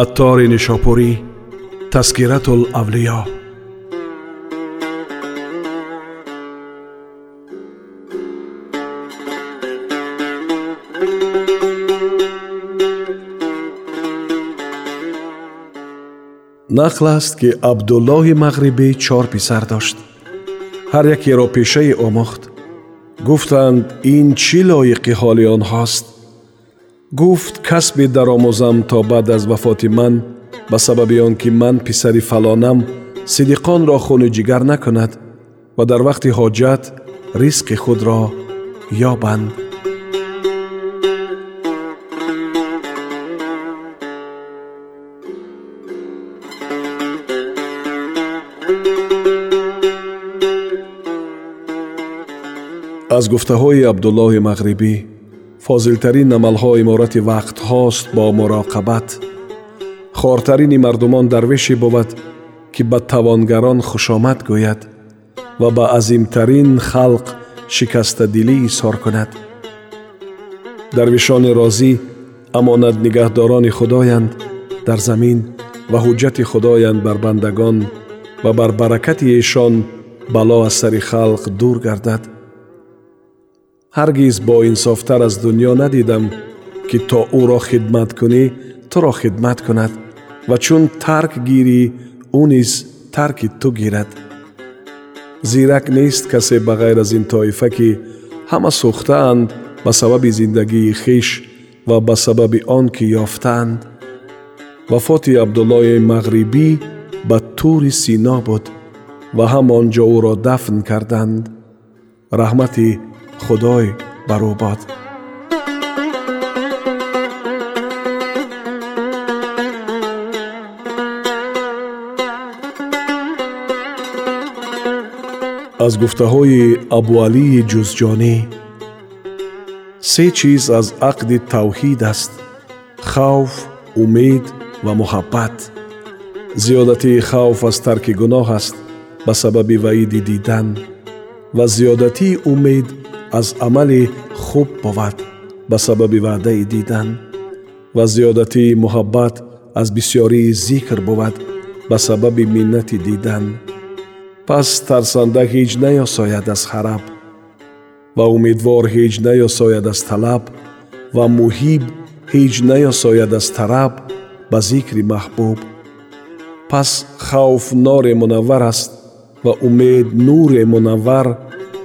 аттори нишопурӣ таскиратулавлиё нақл аст ки абдуллоҳи мағрибӣ чор писар дошт ҳар якеро пешае омӯхт гуфтанд ин чӣ лоиқи ҳоли онҳост гуфт касбе даромӯзам то баъд аз вафоти ман ба сабаби он ки ман писари фалонам сидиқонро хуни ҷигар накунад ва дар вақти ҳоҷат ризқи худро ёбанд аз гуфтаҳои абдуллоҳи мағрибӣ фозилтарин амалҳо иморати вақтҳост бо муроқабат. Хортарини мардумон дарвеше бовад ки ба тавонгарон хушомад гӯяд ва ба азимтарин халқ шикастадилӣ изҳор кунад. Дарвишони розӣ амонатнигаҳдорони худоянд дар замин ва ҳуҷҷати худоянд бар бандагон ва бар баракати эшон бало аз сари халқ дур гардад ҳаргиз боинсофтар аз дуньё надидам ки то ӯро хидмат кунӣ туро хидмат кунад. Ва чун тарк гирӣ ӯ низ тарки ту гирад. Зирак нест касе ба ғайр аз ин тоифа ки ҳама сӯхтаанд ба сабаби зиндагии хиш ва ба сабаби он ки ёфтаанд. Вафоти абдуллои мағрибӣ ба тури сино буд ва ҳамон ҷо ӯро дафн карданд. Раҳмати خدای بر از گفته های ابو علی جزجانی سه چیز از عقد توحید است خوف، امید و محبت. زیادتی خوف از ترک گناه است به سبب وعید دیدن و زیادتی امید аз амали хуб бовад ба сабаби ваъдаи дидан ва зиёдатии муҳаббат аз бисьёрии зикр бовад ба сабаби миннати дидан. Пас тарсанда ҳеҷ наёсояд аз хараб ва умедвор ҳеҷ наёсояд аз талаб ва муҳиб ҳеҷ наёсояд аз тараб ба зикри маҳбуб. Пас хавф нори мунаввар аст ва умед нуре мунаввар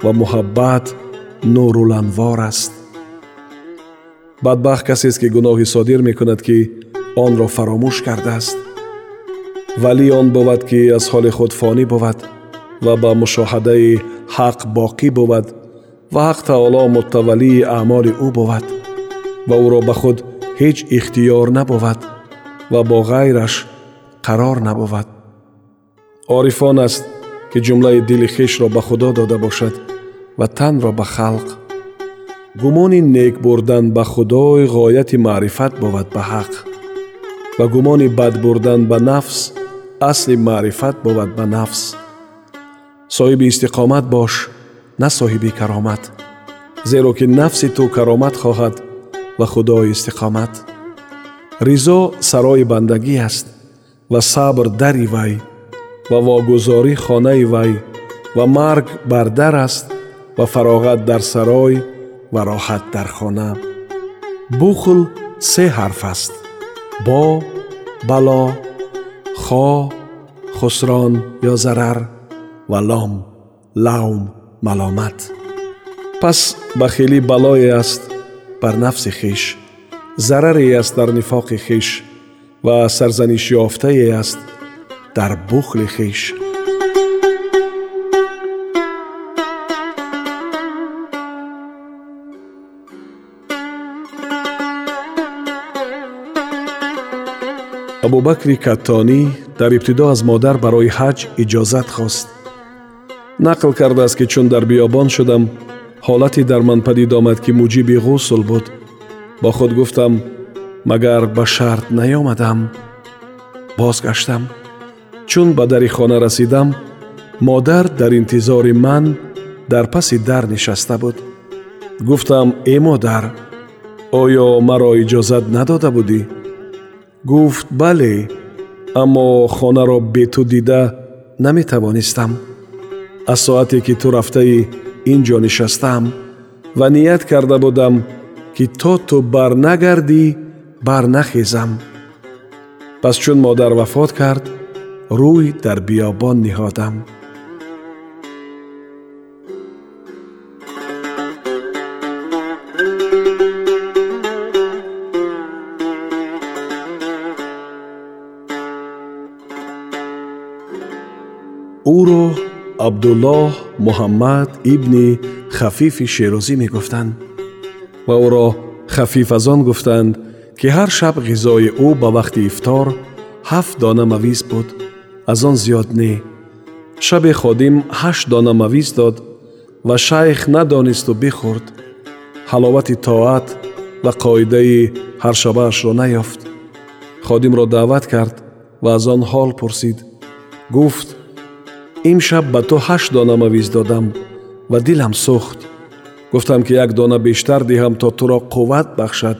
ва муҳаббат нуруланвор аст бадбахт касест ки гуноҳи содир мекунад ки онро фаромӯш кардааст валӣ он бовад ки аз ҳоли худ фонӣ бовад ва ба мушоҳадаи ҳақ боқӣ бовад ва ҳақ таоло муттавалии аъмоли ӯ бовад ва ӯро ба худ ҳеҷ ихтиёр набовад ва бо ғайраш қарор набовад орифон аст ки ҷумлаи дили хишро ба худо дода бошад Ва танро ба халқ. Гумони нек бурдан ба худой ғояти маърифат бовад ба ҳақ ва гумони бад бурдан ба нафс асли маърифат бовад ба нафс. Соҳиби истиқомат бош на соҳиби каромат зеро ки нафси ту каромат хоҳад ва худо истиқомат. Ризо сарои бандагӣ аст ва сабр дари вай ва вогузорӣ хонаи вай ва марг бар дар аст و فراغت در سرای و راحت در خانه. بخل سه حرف است با بلا خا خسران یا ضرر و لام لام، ملامت. پس بخیلی بلای است بر نفس خیش ضرری است در نفاق خیش و سرزنش یافته است در بخل خیش. Абубакри каттонӣ дар ибтидо аз модар барои ҳаҷ иҷозат хост. Нақл кардааст ки чун дар биёбон шудам ҳолате дар ман падид омад ки муҷиби ғусл буд. Бо худ гуфтам магар ба шарт наёмадам бозгаштам. Чун ба дари хона расидам модар дар интизори ман дар паси дар нишаста буд. Гуфтам э модар оё маро иҷозат надода будӣ гуфт бале аммо хонаро бе ту дида наметавонистам аз соате ки ту рафтаӣ ин ҷо нишастаам ва ният карда будам ки то ту барнагардӣ барнахезам пас чун модар вафот кард рӯй дар биёбон ниҳодам عبدالله محمد ابن خفیف شیرازی می گفتند و او را خفیف از آن گفتند که هر شب غذای او به وقت افتار هفت دانه مویز بود. از آن زیاد نه. شب خادم هشت دانه مویز داد و شیخ ندانست و بخورد. حلاوت طاعت و قاعده هر شبهش را نیافت. خادم را دعوت کرد و از آن حال پرسید. گفت имшаб ба ту ҳашт дона мавиз додам ва дилам сӯхт гуфтам ки як дона бештар диҳам то туро қувват бахшад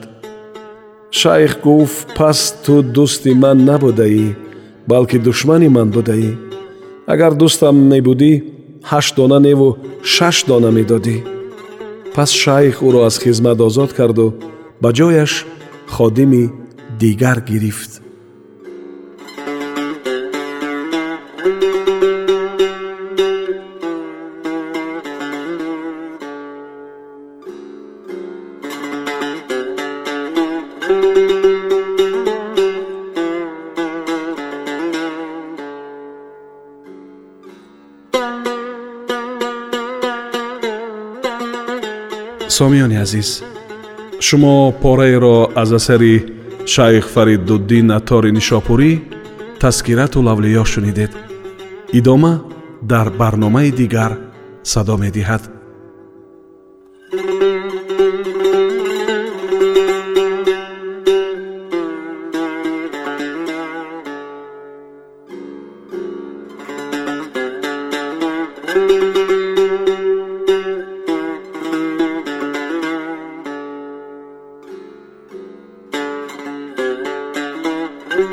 шайх гуфт пас ту дӯсти ман набудаӣ балки душмани ман будаӣ агар дӯстам мебудӣ ҳашт дона неву шаш дона медодӣ пас шайх ӯро аз хизмат озод карду ба ҷояш ходими дигар гирифт Сомиёни азиз шумо пораеро аз асари шайх фариддуддин аттори нишопурӣ таскирату лавлиё шунидед. Идома дар барномаи дигар садо медиҳад